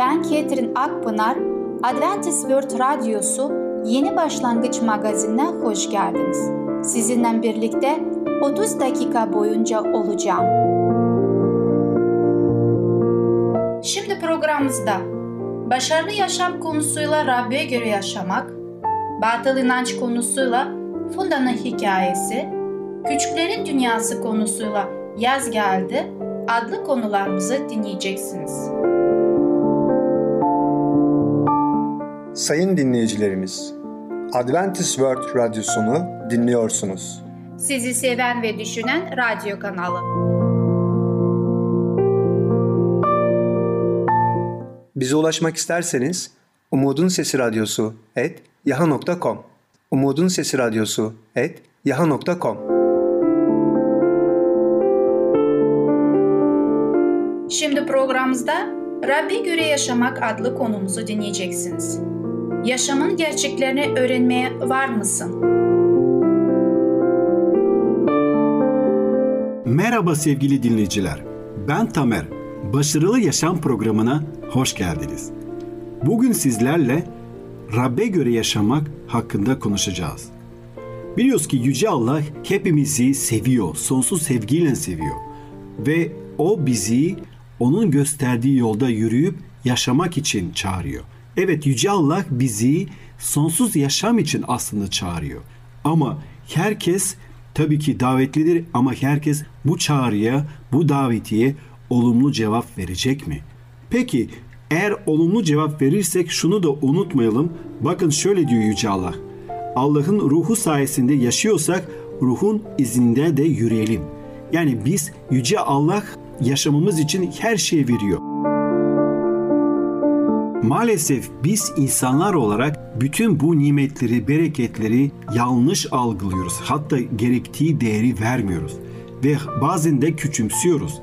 Ben Ketrin Akpınar, Adventist World Radyosu Yeni Başlangıç magazinine hoş geldiniz. Sizinle birlikte 30 dakika boyunca olacağım. Şimdi programımızda başarılı yaşam konusuyla Rabbe göre yaşamak, batıl inanç konusuyla Funda'nın hikayesi, küçüklerin dünyası konusuyla yaz geldi adlı konularımızı dinleyeceksiniz. Sayın dinleyicilerimiz, Adventist World Radyosunu dinliyorsunuz. Sizi seven ve düşünen radyo kanalı. Bize ulaşmak isterseniz Umutun Sesi Radyosu et yaha.com Umutun Sesi Radyosu et yaha.com Şimdi programımızda Rabbe göre yaşamak adlı konumuzu dinleyeceksiniz. Yaşamın gerçeklerini öğrenmeye var mısın? Merhaba sevgili dinleyiciler. Ben Tamer. Başarılı Yaşam programına hoş geldiniz. Bugün sizlerle Rabbe göre yaşamak hakkında konuşacağız. Biliyoruz ki Yüce Allah hepimizi seviyor, sonsuz sevgiyle seviyor. Ve O bizi onun gösterdiği yolda yürüyüp yaşamak için çağırıyor. Evet Yüce Allah bizi sonsuz yaşam için aslında çağırıyor. Ama herkes tabii ki davetlidir ama herkes bu çağrıya, bu davetiye olumlu cevap verecek mi? Peki eğer olumlu cevap verirsek şunu da unutmayalım. Bakın şöyle diyor Yüce Allah. Allah'ın ruhu sayesinde yaşıyorsak ruhun izinde de yürüyelim. Yani biz Yüce Allah yaşamamız için her şeyi veriyor. Maalesef biz insanlar olarak bütün bu nimetleri, bereketleri yanlış algılıyoruz. Hatta gerektiği değeri vermiyoruz ve bazen de küçümsüyoruz.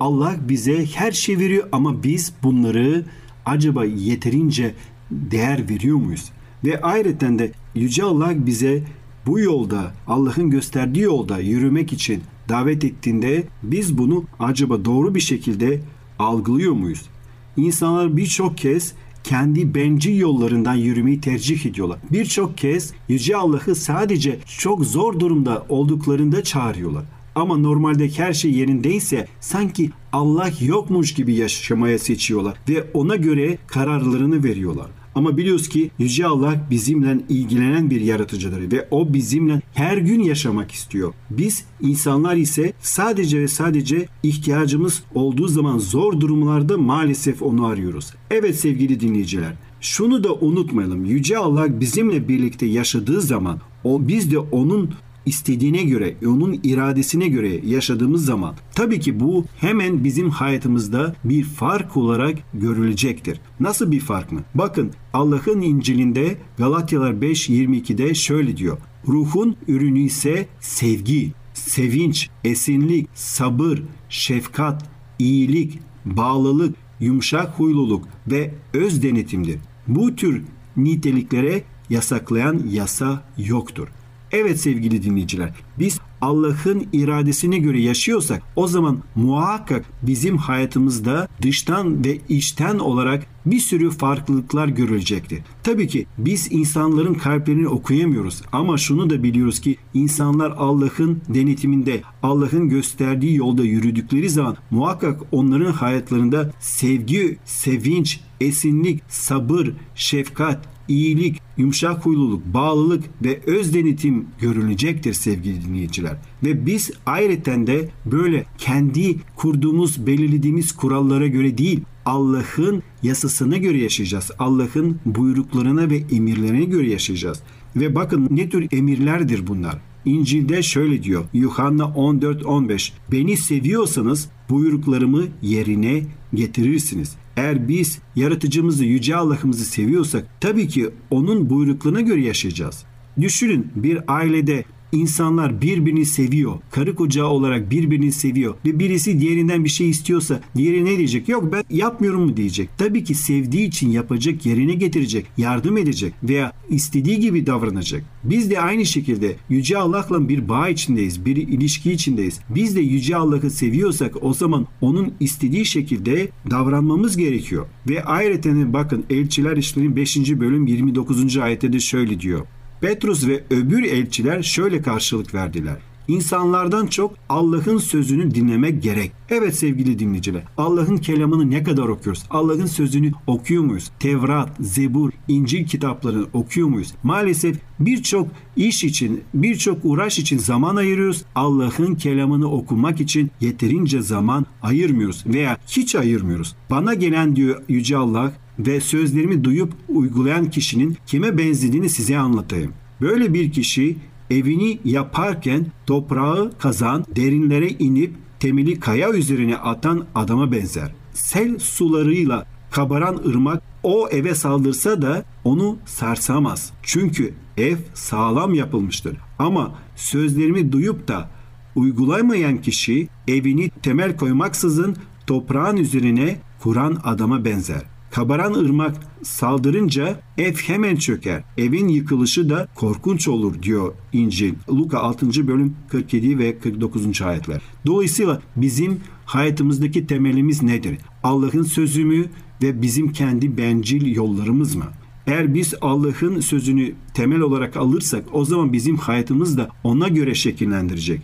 Allah bize her şey veriyor ama biz bunları acaba yeterince değer veriyor muyuz? Ve ayrıca de Yüce Allah bize bu yolda Allah'ın gösterdiği yolda yürümek için davet ettiğinde biz bunu acaba doğru bir şekilde algılıyor muyuz? İnsanlar birçok kez kendi bencil yollarından yürümeyi tercih ediyorlar. Birçok kez Yüce Allah'ı sadece çok zor durumda olduklarında çağırıyorlar. Ama normalde her şey yerindeyse sanki Allah yokmuş gibi yaşamaya seçiyorlar ve ona göre kararlarını veriyorlar. Ama biliyoruz ki Yüce Allah bizimle ilgilenen bir yaratıcıdır ve o bizimle her gün yaşamak istiyor. Biz insanlar ise sadece ve sadece ihtiyacımız olduğu zaman zor durumlarda maalesef onu arıyoruz. Evet sevgili dinleyiciler, şunu da unutmayalım. Yüce Allah bizimle birlikte yaşadığı zaman o biz de onun istediğine göre, onun iradesine göre yaşadığımız zaman tabii ki bu hemen bizim hayatımızda bir fark olarak görülecektir. Nasıl bir fark mı? Bakın Allah'ın İncil'inde Galatyalar 5.22'de şöyle diyor. Ruhun ürünü ise sevgi, sevinç, esinlik, sabır, şefkat, iyilik, bağlılık, yumuşak huyluluk ve öz denetimdir. Bu tür niteliklere yasaklayan yasa yoktur. Evet sevgili dinleyiciler, biz Allah'ın iradesine göre yaşıyorsak o zaman muhakkak bizim hayatımızda dıştan ve içten olarak bir sürü farklılıklar görülecektir. Tabii ki biz insanların kalplerini okuyamıyoruz ama şunu da biliyoruz ki insanlar Allah'ın denetiminde, Allah'ın gösterdiği yolda yürüdükleri zaman muhakkak onların hayatlarında sevgi, sevinç, esinlik, sabır, şefkat, iyilik, yumuşak huyluluk, bağlılık ve öz denetim görünecektir sevgili dinleyiciler. Ve biz ayrıca de böyle kendi kurduğumuz, belirlediğimiz kurallara göre değil, Allah'ın yasasına göre yaşayacağız. Allah'ın buyruklarına ve emirlerine göre yaşayacağız. Ve bakın ne tür emirlerdir bunlar. İncil'de şöyle diyor. Yuhanna 14-15 Beni seviyorsanız buyruklarımı yerine getirirsiniz. Eğer biz yaratıcımızı, yüce Allah'ımızı seviyorsak tabii ki onun buyruklarına göre yaşayacağız. Düşünün bir ailede İnsanlar birbirini seviyor. Karı koca olarak birbirini seviyor. Ve birisi diğerinden bir şey istiyorsa diğeri ne diyecek? Yok ben yapmıyorum mu diyecek. Tabii ki sevdiği için yapacak, yerine getirecek, yardım edecek veya istediği gibi davranacak. Biz de aynı şekilde Yüce Allah'la bir bağ içindeyiz, bir ilişki içindeyiz. Biz de Yüce Allah'ı seviyorsak o zaman onun istediği şekilde davranmamız gerekiyor. Ve ayrıca bakın Elçiler İşleri'nin 5. bölüm 29. ayette de şöyle diyor. Petrus ve öbür elçiler şöyle karşılık verdiler. İnsanlardan çok Allah'ın sözünü dinlemek gerek. Evet sevgili dinleyiciler, Allah'ın kelamını ne kadar okuyoruz? Allah'ın sözünü okuyor muyuz? Tevrat, Zebur, İncil kitaplarını okuyor muyuz? Maalesef birçok iş için, birçok uğraş için zaman ayırıyoruz. Allah'ın kelamını okumak için yeterince zaman ayırmıyoruz veya hiç ayırmıyoruz. Bana gelen diyor Yüce Allah ve sözlerimi duyup uygulayan kişinin kime benzediğini size anlatayım. Böyle bir kişi evini yaparken toprağı kazan, derinlere inip temeli kaya üzerine atan adama benzer. Sel sularıyla kabaran ırmak o eve saldırsa da onu sarsamaz. Çünkü ev sağlam yapılmıştır. Ama sözlerimi duyup da uygulamayan kişi evini temel koymaksızın toprağın üzerine kuran adama benzer. Kabaran ırmak saldırınca ev hemen çöker. Evin yıkılışı da korkunç olur diyor İncil. Luka 6. bölüm 47 ve 49. ayetler. Dolayısıyla bizim hayatımızdaki temelimiz nedir? Allah'ın sözü mü ve bizim kendi bencil yollarımız mı? Eğer biz Allah'ın sözünü temel olarak alırsak o zaman bizim hayatımız da ona göre şekillendirecek.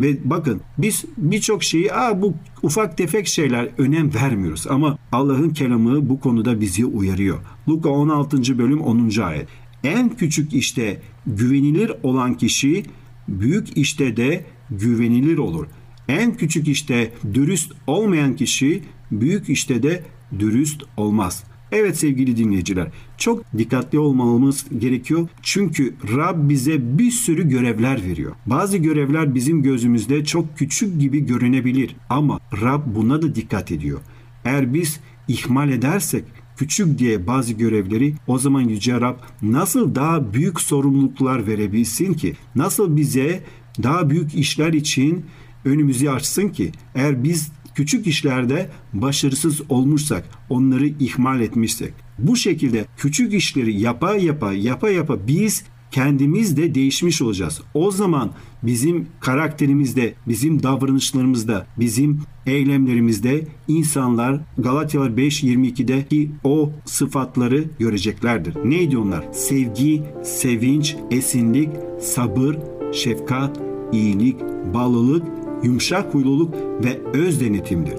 Ve bakın biz birçok şeyi Aa, bu ufak tefek şeyler önem vermiyoruz ama Allah'ın kelamı bu konuda bizi uyarıyor. Luka 16. bölüm 10. ayet. En küçük işte güvenilir olan kişi büyük işte de güvenilir olur. En küçük işte dürüst olmayan kişi büyük işte de dürüst olmaz.'' Evet sevgili dinleyiciler, çok dikkatli olmamız gerekiyor. Çünkü Rab bize bir sürü görevler veriyor. Bazı görevler bizim gözümüzde çok küçük gibi görünebilir ama Rab buna da dikkat ediyor. Eğer biz ihmal edersek küçük diye bazı görevleri o zaman Yüce Rab nasıl daha büyük sorumluluklar verebilsin ki? Nasıl bize daha büyük işler için önümüzü açsın ki? Eğer biz küçük işlerde başarısız olmuşsak, onları ihmal etmişsek, bu şekilde küçük işleri yapa yapa yapa yapa biz kendimiz de değişmiş olacağız. O zaman bizim karakterimizde, bizim davranışlarımızda, bizim eylemlerimizde insanlar Galatyalar 5.22'deki o sıfatları göreceklerdir. Neydi onlar? Sevgi, sevinç, esinlik, sabır, şefkat, iyilik, bağlılık yumuşak huyluluk ve öz denetimdir.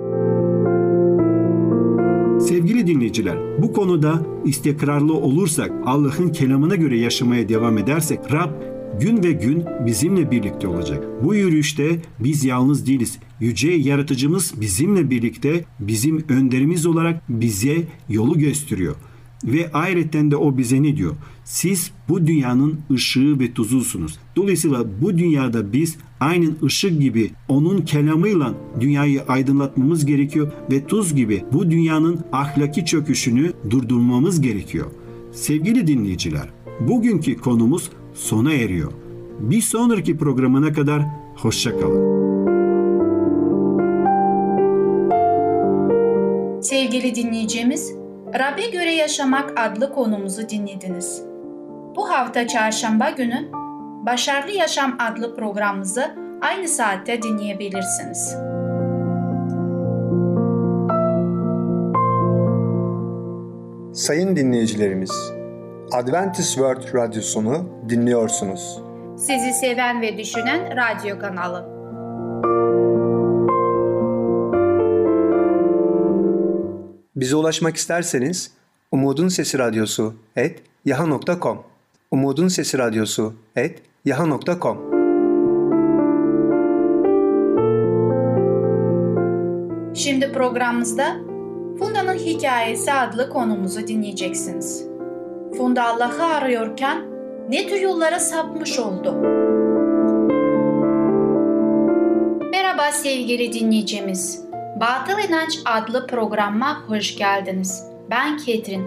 Sevgili dinleyiciler, bu konuda istikrarlı olursak, Allah'ın kelamına göre yaşamaya devam edersek Rab gün ve gün bizimle birlikte olacak. Bu yürüyüşte biz yalnız değiliz. Yüce yaratıcımız bizimle birlikte bizim önderimiz olarak bize yolu gösteriyor. Ve ayrıca de o bize ne diyor? Siz bu dünyanın ışığı ve tuzusunuz. Dolayısıyla bu dünyada biz aynen ışık gibi onun kelamıyla dünyayı aydınlatmamız gerekiyor ve tuz gibi bu dünyanın ahlaki çöküşünü durdurmamız gerekiyor. Sevgili dinleyiciler, bugünkü konumuz sona eriyor. Bir sonraki programına kadar hoşçakalın. Sevgili dinleyicimiz, Rab'be göre yaşamak adlı konumuzu dinlediniz. Bu hafta çarşamba günü Başarılı Yaşam adlı programımızı aynı saatte dinleyebilirsiniz. Sayın dinleyicilerimiz, Adventist World Radyosunu dinliyorsunuz. Sizi seven ve düşünen radyo kanalı. Bize ulaşmak isterseniz Umutun Sesi Radyosu et yaha.com Umutun Sesi Radyosu et yaha.com Şimdi programımızda Funda'nın Hikayesi adlı konumuzu dinleyeceksiniz. Funda Allah'ı arıyorken ne tür yollara sapmış oldu? Merhaba sevgili dinleyicimiz. Batıl İnanç adlı programa hoş geldiniz. Ben Ketrin.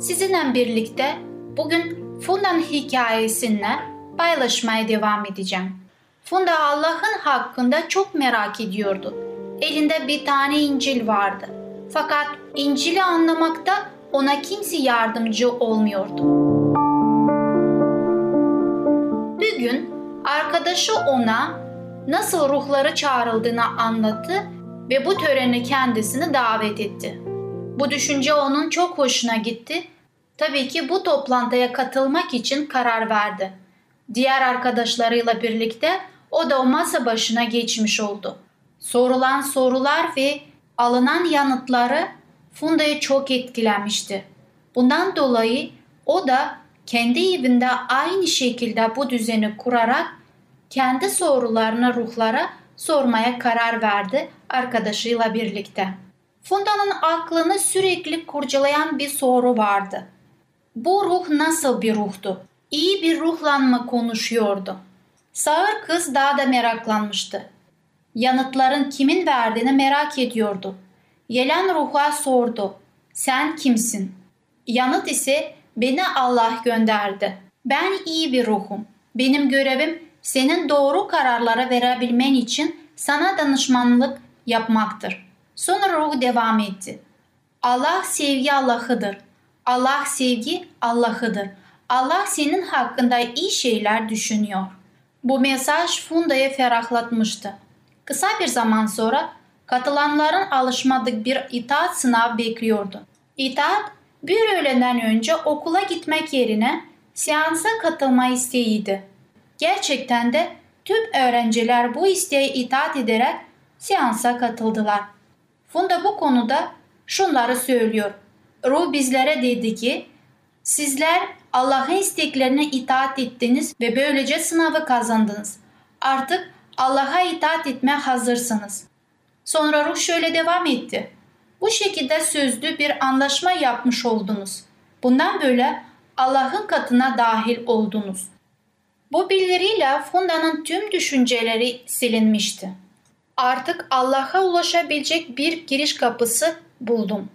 Sizinle birlikte bugün Funda'nın hikayesini paylaşmaya devam edeceğim. Funda Allah'ın hakkında çok merak ediyordu. Elinde bir tane İncil vardı. Fakat İncil'i anlamakta ona kimse yardımcı olmuyordu. Bir gün arkadaşı ona nasıl ruhları çağrıldığını anlattı ve bu töreni kendisini davet etti. Bu düşünce onun çok hoşuna gitti. Tabii ki bu toplantıya katılmak için karar verdi. Diğer arkadaşlarıyla birlikte o da o masa başına geçmiş oldu. Sorulan sorular ve alınan yanıtları Funda'yı çok etkilemişti. Bundan dolayı o da kendi evinde aynı şekilde bu düzeni kurarak kendi sorularını ruhlara sormaya karar verdi arkadaşıyla birlikte. Funda'nın aklını sürekli kurcalayan bir soru vardı. Bu ruh nasıl bir ruhtu? İyi bir ruhla mı konuşuyordu? Sağır kız daha da meraklanmıştı. Yanıtların kimin verdiğini merak ediyordu. Gelen ruha sordu. Sen kimsin? Yanıt ise beni Allah gönderdi. Ben iyi bir ruhum. Benim görevim senin doğru kararlara verebilmen için sana danışmanlık yapmaktır. Sonra ruh devam etti. Allah sevgi Allah'ıdır. Allah sevgi Allah'ıdır. Allah senin hakkında iyi şeyler düşünüyor. Bu mesaj Funda'yı ferahlatmıştı. Kısa bir zaman sonra katılanların alışmadık bir itaat sınav bekliyordu. İtaat bir öğleden önce okula gitmek yerine seansa katılma isteğiydi. Gerçekten de tüm öğrenciler bu isteğe itaat ederek seansa katıldılar. Funda bu konuda şunları söylüyor. Ruh bizlere dedi ki sizler Allah'ın isteklerine itaat ettiniz ve böylece sınavı kazandınız. Artık Allah'a itaat etmeye hazırsınız. Sonra ruh şöyle devam etti. Bu şekilde sözlü bir anlaşma yapmış oldunuz. Bundan böyle Allah'ın katına dahil oldunuz. Bu bildiriyle Funda'nın tüm düşünceleri silinmişti. Artık Allah'a ulaşabilecek bir giriş kapısı buldum.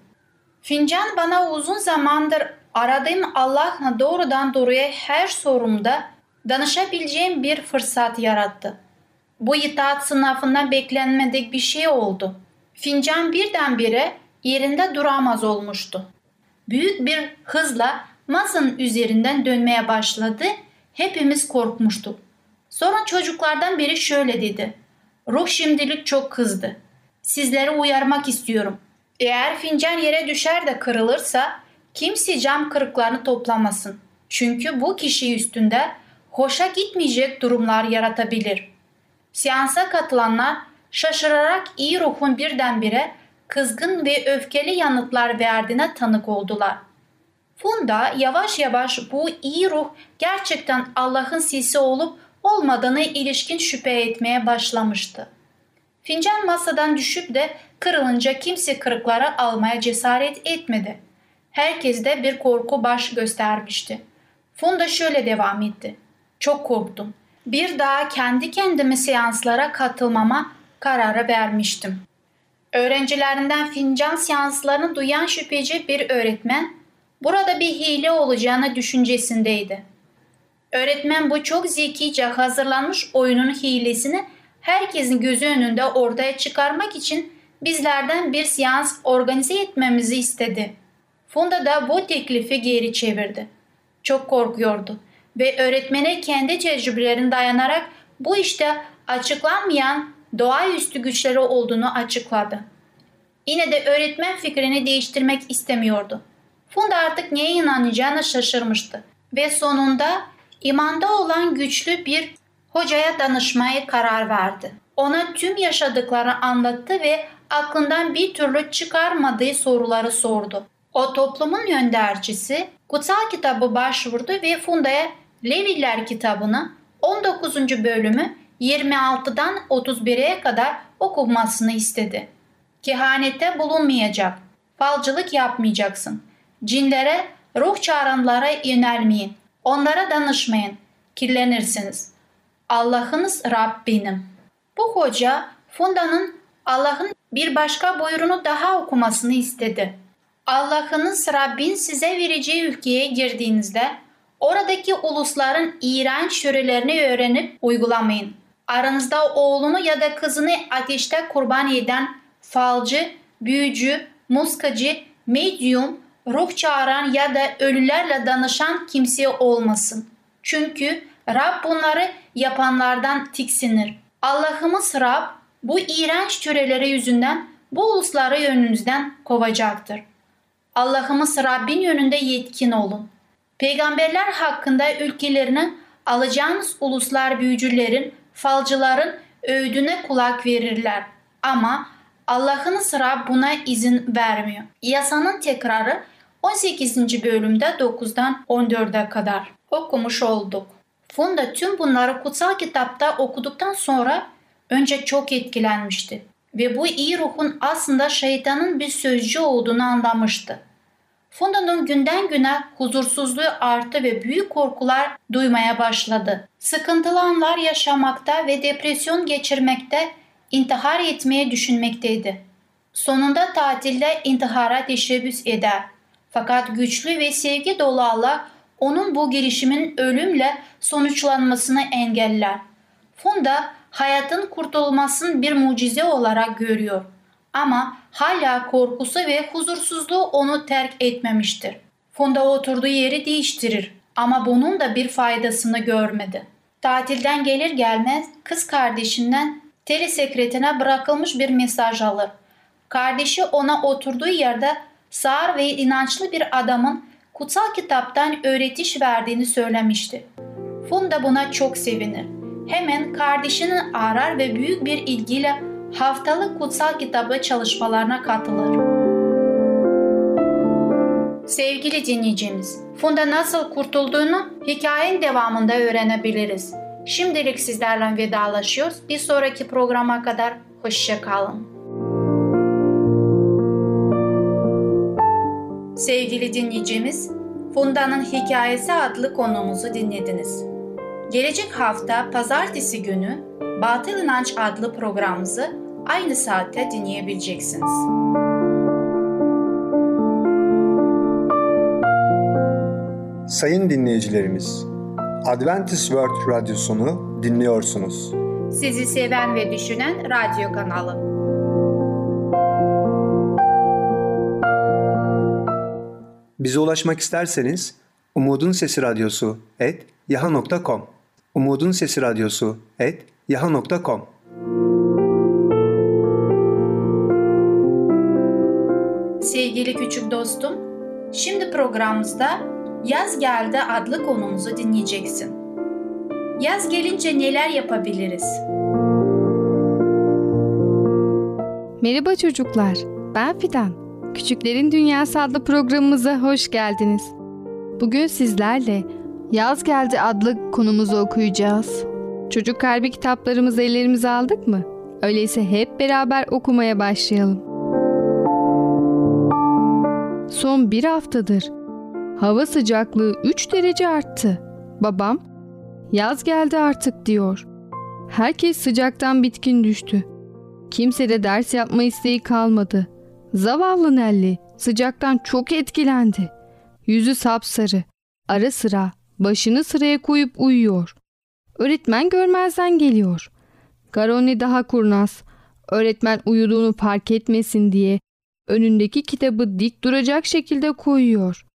Fincan bana uzun zamandır aradığım Allah'la doğrudan doğruya her sorumda danışabileceğim bir fırsat yarattı. Bu itaat sınavında beklenmedik bir şey oldu. Fincan birdenbire yerinde duramaz olmuştu. Büyük bir hızla masanın üzerinden dönmeye başladı. Hepimiz korkmuştuk. Sonra çocuklardan biri şöyle dedi. Ruh şimdilik çok kızdı. Sizleri uyarmak istiyorum. Eğer fincan yere düşer de kırılırsa kimse cam kırıklarını toplamasın. Çünkü bu kişi üstünde hoşa gitmeyecek durumlar yaratabilir. Seansa katılanlar şaşırarak iyi ruhun birdenbire kızgın ve öfkeli yanıtlar verdiğine tanık oldular. Funda yavaş yavaş bu iyi ruh gerçekten Allah'ın sesi olup olmadığını ilişkin şüphe etmeye başlamıştı. Fincan masadan düşüp de kırılınca kimse kırıkları almaya cesaret etmedi. Herkes de bir korku baş göstermişti. Funda şöyle devam etti. Çok korktum. Bir daha kendi kendime seanslara katılmama kararı vermiştim. Öğrencilerinden fincan seanslarını duyan şüpheci bir öğretmen burada bir hile olacağını düşüncesindeydi. Öğretmen bu çok zekice hazırlanmış oyunun hilesini herkesin gözü önünde ortaya çıkarmak için bizlerden bir seans organize etmemizi istedi. Funda da bu teklifi geri çevirdi. Çok korkuyordu ve öğretmene kendi tecrübelerini dayanarak bu işte açıklanmayan doğaüstü güçleri olduğunu açıkladı. Yine de öğretmen fikrini değiştirmek istemiyordu. Funda artık neye inanacağını şaşırmıştı ve sonunda imanda olan güçlü bir hocaya danışmaya karar verdi. Ona tüm yaşadıklarını anlattı ve aklından bir türlü çıkarmadığı soruları sordu. O toplumun göndercisi kutsal kitabı başvurdu ve Funda'ya Leviler kitabını 19. bölümü 26'dan 31'e kadar okumasını istedi. Kehanette bulunmayacak, falcılık yapmayacaksın. Cinlere, ruh çağıranlara yönelmeyin. Onlara danışmayın. Kirlenirsiniz. Allah'ınız Rabbim. Bu hoca Funda'nın Allah'ın bir başka buyruğunu daha okumasını istedi. Allah'ınız Rabbin size vereceği ülkeye girdiğinizde oradaki ulusların iğrenç şörelerini öğrenip uygulamayın. Aranızda oğlunu ya da kızını ateşte kurban eden falcı, büyücü, muskacı, medyum, ruh çağıran ya da ölülerle danışan kimse olmasın. Çünkü Rab bunları yapanlardan tiksinir. Allah'ımız Rab bu iğrenç töreleri yüzünden bu ulusları önünüzden kovacaktır. Allah'ımız Rabbin yönünde yetkin olun. Peygamberler hakkında ülkelerini alacağınız uluslar büyücülerin, falcıların öğüdüne kulak verirler. Ama Allah'ınız Rab buna izin vermiyor. Yasanın tekrarı 18. bölümde 9'dan 14'e kadar okumuş olduk. Funda tüm bunları kutsal kitapta okuduktan sonra önce çok etkilenmişti ve bu iyi ruhun aslında şeytanın bir sözcü olduğunu anlamıştı. Funda'nın günden güne huzursuzluğu arttı ve büyük korkular duymaya başladı. Sıkıntılı anlar yaşamakta ve depresyon geçirmekte, intihar etmeye düşünmekteydi. Sonunda tatilde intihara teşebbüs eder. Fakat güçlü ve sevgi dolu Allah onun bu girişimin ölümle sonuçlanmasını engeller. Funda hayatın kurtulmasını bir mucize olarak görüyor. Ama hala korkusu ve huzursuzluğu onu terk etmemiştir. Funda oturduğu yeri değiştirir ama bunun da bir faydasını görmedi. Tatilden gelir gelmez kız kardeşinden telesekretine bırakılmış bir mesaj alır. Kardeşi ona oturduğu yerde sağır ve inançlı bir adamın kutsal kitaptan öğretiş verdiğini söylemişti. Funda buna çok sevinir. Hemen kardeşini arar ve büyük bir ilgiyle haftalık kutsal kitabı çalışmalarına katılır. Sevgili dinleyicimiz, Funda nasıl kurtulduğunu hikayenin devamında öğrenebiliriz. Şimdilik sizlerle vedalaşıyoruz. Bir sonraki programa kadar hoşçakalın. Sevgili dinleyicimiz, Funda'nın Hikayesi adlı konumuzu dinlediniz. Gelecek hafta pazartesi günü Batıl İnanç adlı programımızı aynı saatte dinleyebileceksiniz. Sayın dinleyicilerimiz, Adventist World Radyosunu dinliyorsunuz. Sizi seven ve düşünen radyo kanalı. Bize ulaşmak isterseniz Umutun Sesi Radyosu et yaha.com Umutun Sesi Radyosu et yaha.com Sevgili küçük dostum, şimdi programımızda Yaz Geldi adlı konumuzu dinleyeceksin. Yaz gelince neler yapabiliriz? Merhaba çocuklar, ben Fidan. Küçüklerin Dünyası adlı programımıza hoş geldiniz. Bugün sizlerle Yaz Geldi adlı konumuzu okuyacağız. Çocuk kalbi kitaplarımızı ellerimize aldık mı? Öyleyse hep beraber okumaya başlayalım. Son bir haftadır hava sıcaklığı 3 derece arttı. Babam, yaz geldi artık diyor. Herkes sıcaktan bitkin düştü. Kimse de ders yapma isteği kalmadı. Zavallı Nelly sıcaktan çok etkilendi. Yüzü sapsarı. Ara sıra başını sıraya koyup uyuyor. Öğretmen görmezden geliyor. Garoni daha kurnaz. Öğretmen uyuduğunu fark etmesin diye önündeki kitabı dik duracak şekilde koyuyor.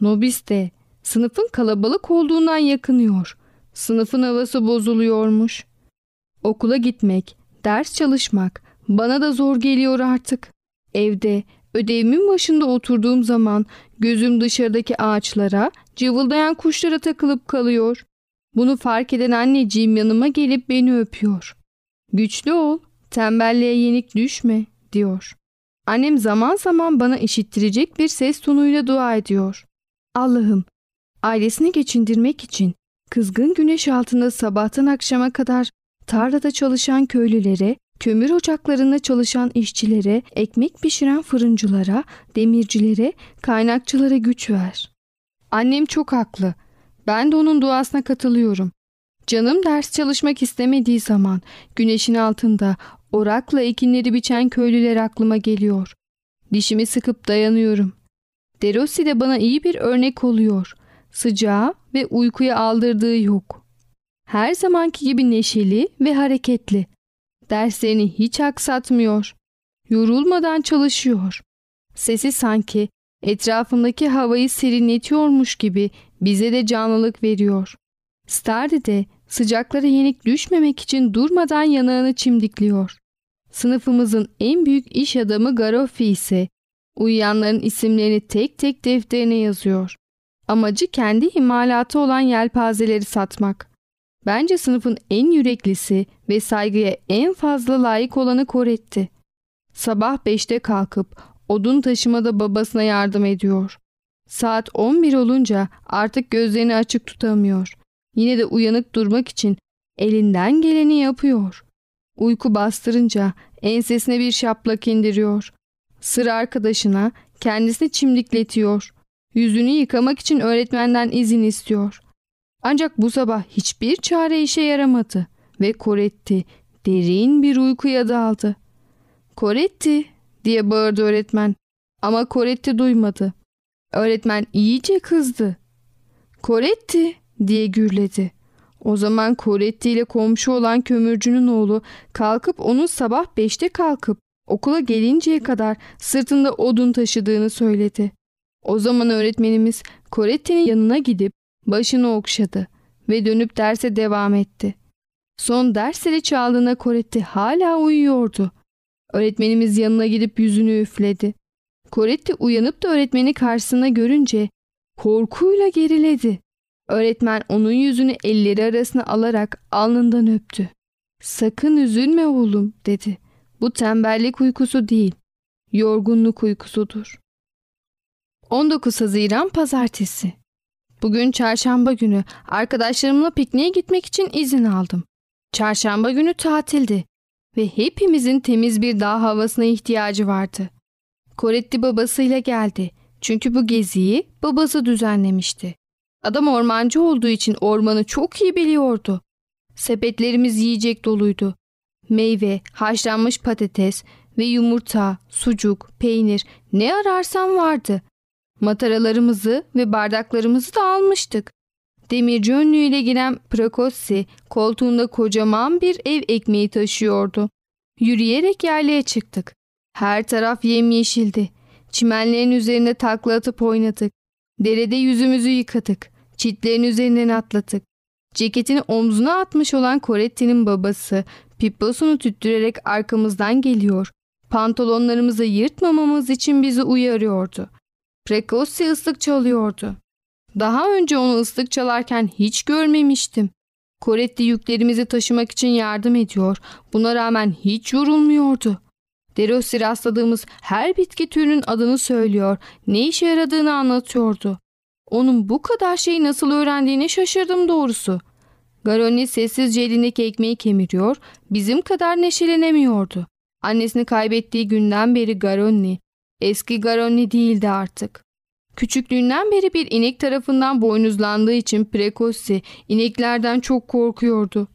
Nobis de sınıfın kalabalık olduğundan yakınıyor. Sınıfın havası bozuluyormuş. Okula gitmek, ders çalışmak bana da zor geliyor artık. Evde ödevimin başında oturduğum zaman gözüm dışarıdaki ağaçlara, cıvıldayan kuşlara takılıp kalıyor. Bunu fark eden anneciğim yanıma gelip beni öpüyor. Güçlü ol, tembelliğe yenik düşme diyor. Annem zaman zaman bana işittirecek bir ses tonuyla dua ediyor. Allah'ım, ailesini geçindirmek için kızgın güneş altında sabahtan akşama kadar tarlada çalışan köylülere, kömür ocaklarında çalışan işçilere, ekmek pişiren fırıncılara, demircilere, kaynakçılara güç ver. Annem çok haklı. Ben de onun duasına katılıyorum. Canım ders çalışmak istemediği zaman güneşin altında Orakla ekinleri biçen köylüler aklıma geliyor. Dişimi sıkıp dayanıyorum. Derossi de bana iyi bir örnek oluyor. Sıcağı ve uykuya aldırdığı yok. Her zamanki gibi neşeli ve hareketli. Derslerini hiç aksatmıyor. Yorulmadan çalışıyor. Sesi sanki etrafındaki havayı serinletiyormuş gibi bize de canlılık veriyor. Stardi de sıcaklara yenik düşmemek için durmadan yanağını çimdikliyor. Sınıfımızın en büyük iş adamı Garoffi ise uyuyanların isimlerini tek tek defterine yazıyor. Amacı kendi imalatı olan yelpazeleri satmak. Bence sınıfın en yüreklisi ve saygıya en fazla layık olanı Koretti. Sabah 5'te kalkıp odun taşımada babasına yardım ediyor. Saat 11 olunca artık gözlerini açık tutamıyor. Yine de uyanık durmak için elinden geleni yapıyor. Uyku bastırınca ensesine bir şaplak indiriyor. Sır arkadaşına kendisini çimdikletiyor. Yüzünü yıkamak için öğretmenden izin istiyor. Ancak bu sabah hiçbir çare işe yaramadı ve Koretti derin bir uykuya daldı. Koretti diye bağırdı öğretmen ama Koretti duymadı. Öğretmen iyice kızdı. Koretti diye gürledi. O zaman Koretti ile komşu olan kömürcünün oğlu kalkıp onun sabah beşte kalkıp okula gelinceye kadar sırtında odun taşıdığını söyledi. O zaman öğretmenimiz Koretti'nin yanına gidip başını okşadı ve dönüp derse devam etti. Son dersleri çaldığında Koretti hala uyuyordu. Öğretmenimiz yanına gidip yüzünü üfledi. Koretti uyanıp da öğretmeni karşısına görünce korkuyla geriledi. Öğretmen onun yüzünü elleri arasına alarak alnından öptü. Sakın üzülme oğlum dedi. Bu tembellik uykusu değil, yorgunluk uykusudur. 19 Haziran Pazartesi Bugün çarşamba günü arkadaşlarımla pikniğe gitmek için izin aldım. Çarşamba günü tatildi ve hepimizin temiz bir dağ havasına ihtiyacı vardı. Koretti babasıyla geldi çünkü bu geziyi babası düzenlemişti. Adam ormancı olduğu için ormanı çok iyi biliyordu. Sepetlerimiz yiyecek doluydu. Meyve, haşlanmış patates ve yumurta, sucuk, peynir ne ararsan vardı. Mataralarımızı ve bardaklarımızı da almıştık. Demirci önlüğüyle giren Prakossi koltuğunda kocaman bir ev ekmeği taşıyordu. Yürüyerek yerliğe çıktık. Her taraf yemyeşildi. Çimenlerin üzerinde takla atıp oynadık. Derede yüzümüzü yıkadık. Çitlerin üzerinden atladık. Ceketini omzuna atmış olan Coretti'nin babası piposunu tüttürerek arkamızdan geliyor. Pantolonlarımızı yırtmamamız için bizi uyarıyordu. Precossi ıslık çalıyordu. Daha önce onu ıslık çalarken hiç görmemiştim. Coretti yüklerimizi taşımak için yardım ediyor. Buna rağmen hiç yorulmuyordu. Derossi rastladığımız her bitki türünün adını söylüyor, ne işe yaradığını anlatıyordu. Onun bu kadar şeyi nasıl öğrendiğini şaşırdım doğrusu. Garoni sessizce elindeki ekmeği kemiriyor, bizim kadar neşelenemiyordu. Annesini kaybettiği günden beri Garoni, eski Garoni değildi artık. Küçüklüğünden beri bir inek tarafından boynuzlandığı için Precossi ineklerden çok korkuyordu.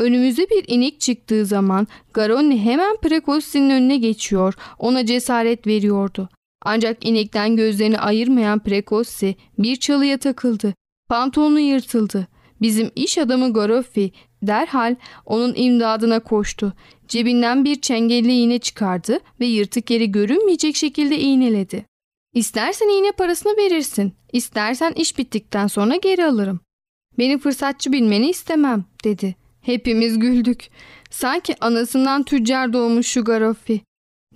Önümüze bir inek çıktığı zaman Garoni hemen Precossi'nin önüne geçiyor, ona cesaret veriyordu. Ancak inekten gözlerini ayırmayan Precossi bir çalıya takıldı. Pantolonu yırtıldı. Bizim iş adamı Garoffi derhal onun imdadına koştu. Cebinden bir çengelli iğne çıkardı ve yırtık yeri görünmeyecek şekilde iğneledi. İstersen iğne parasını verirsin, istersen iş bittikten sonra geri alırım. Beni fırsatçı bilmeni istemem, dedi. Hepimiz güldük. Sanki anasından tüccar doğmuş şu Garoffi.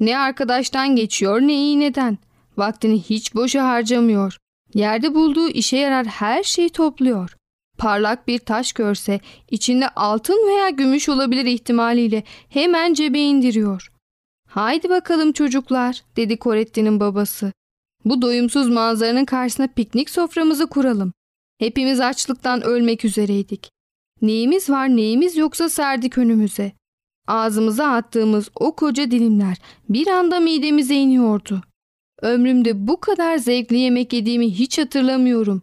Ne arkadaştan geçiyor ne iğneden. Vaktini hiç boşa harcamıyor. Yerde bulduğu işe yarar her şeyi topluyor. Parlak bir taş görse içinde altın veya gümüş olabilir ihtimaliyle hemen cebe indiriyor. Haydi bakalım çocuklar dedi Coretti'nin babası. Bu doyumsuz manzaranın karşısına piknik soframızı kuralım. Hepimiz açlıktan ölmek üzereydik. Neyimiz var neyimiz yoksa serdik önümüze. Ağzımıza attığımız o koca dilimler bir anda midemize iniyordu. Ömrümde bu kadar zevkli yemek yediğimi hiç hatırlamıyorum.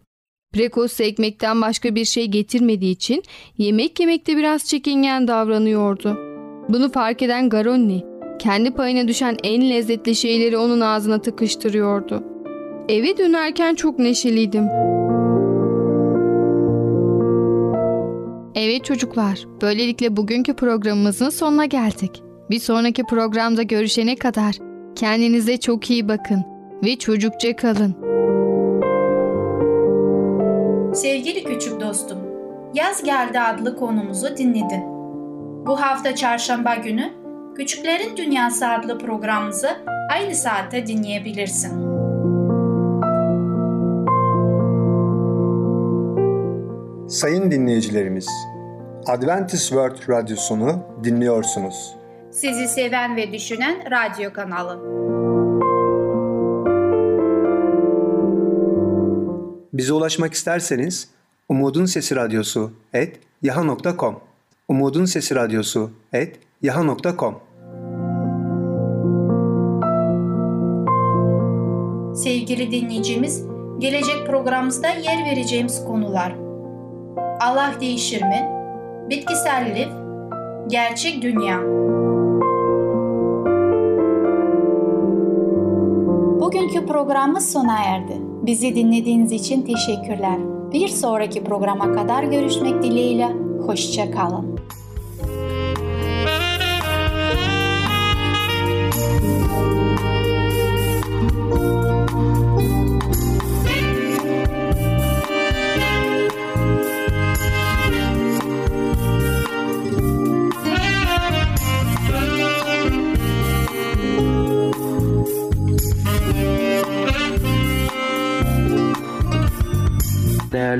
Prekos ekmekten başka bir şey getirmediği için yemek yemekte biraz çekingen davranıyordu. Bunu fark eden Garonni, kendi payına düşen en lezzetli şeyleri onun ağzına tıkıştırıyordu. Eve dönerken çok neşeliydim. Evet çocuklar, böylelikle bugünkü programımızın sonuna geldik. Bir sonraki programda görüşene kadar kendinize çok iyi bakın ve çocukça kalın. Sevgili küçük dostum, Yaz Geldi adlı konumuzu dinledin. Bu hafta çarşamba günü Küçüklerin Dünyası adlı programımızı aynı saatte dinleyebilirsin. Sayın dinleyicilerimiz, Adventist World Radyosunu dinliyorsunuz. Sizi seven ve düşünen radyo kanalı. Bize ulaşmak isterseniz Umutun Sesi Radyosu et yaha.com Umutun Sesi Radyosu et yaha.com Sevgili dinleyicimiz, gelecek programımızda yer vereceğimiz konular Allah değişir mi? Bitkisel lif, gerçek dünya. Bugünkü programımız sona erdi. Bizi dinlediğiniz için teşekkürler. Bir sonraki programa kadar görüşmek dileğiyle. Hoşça kalın.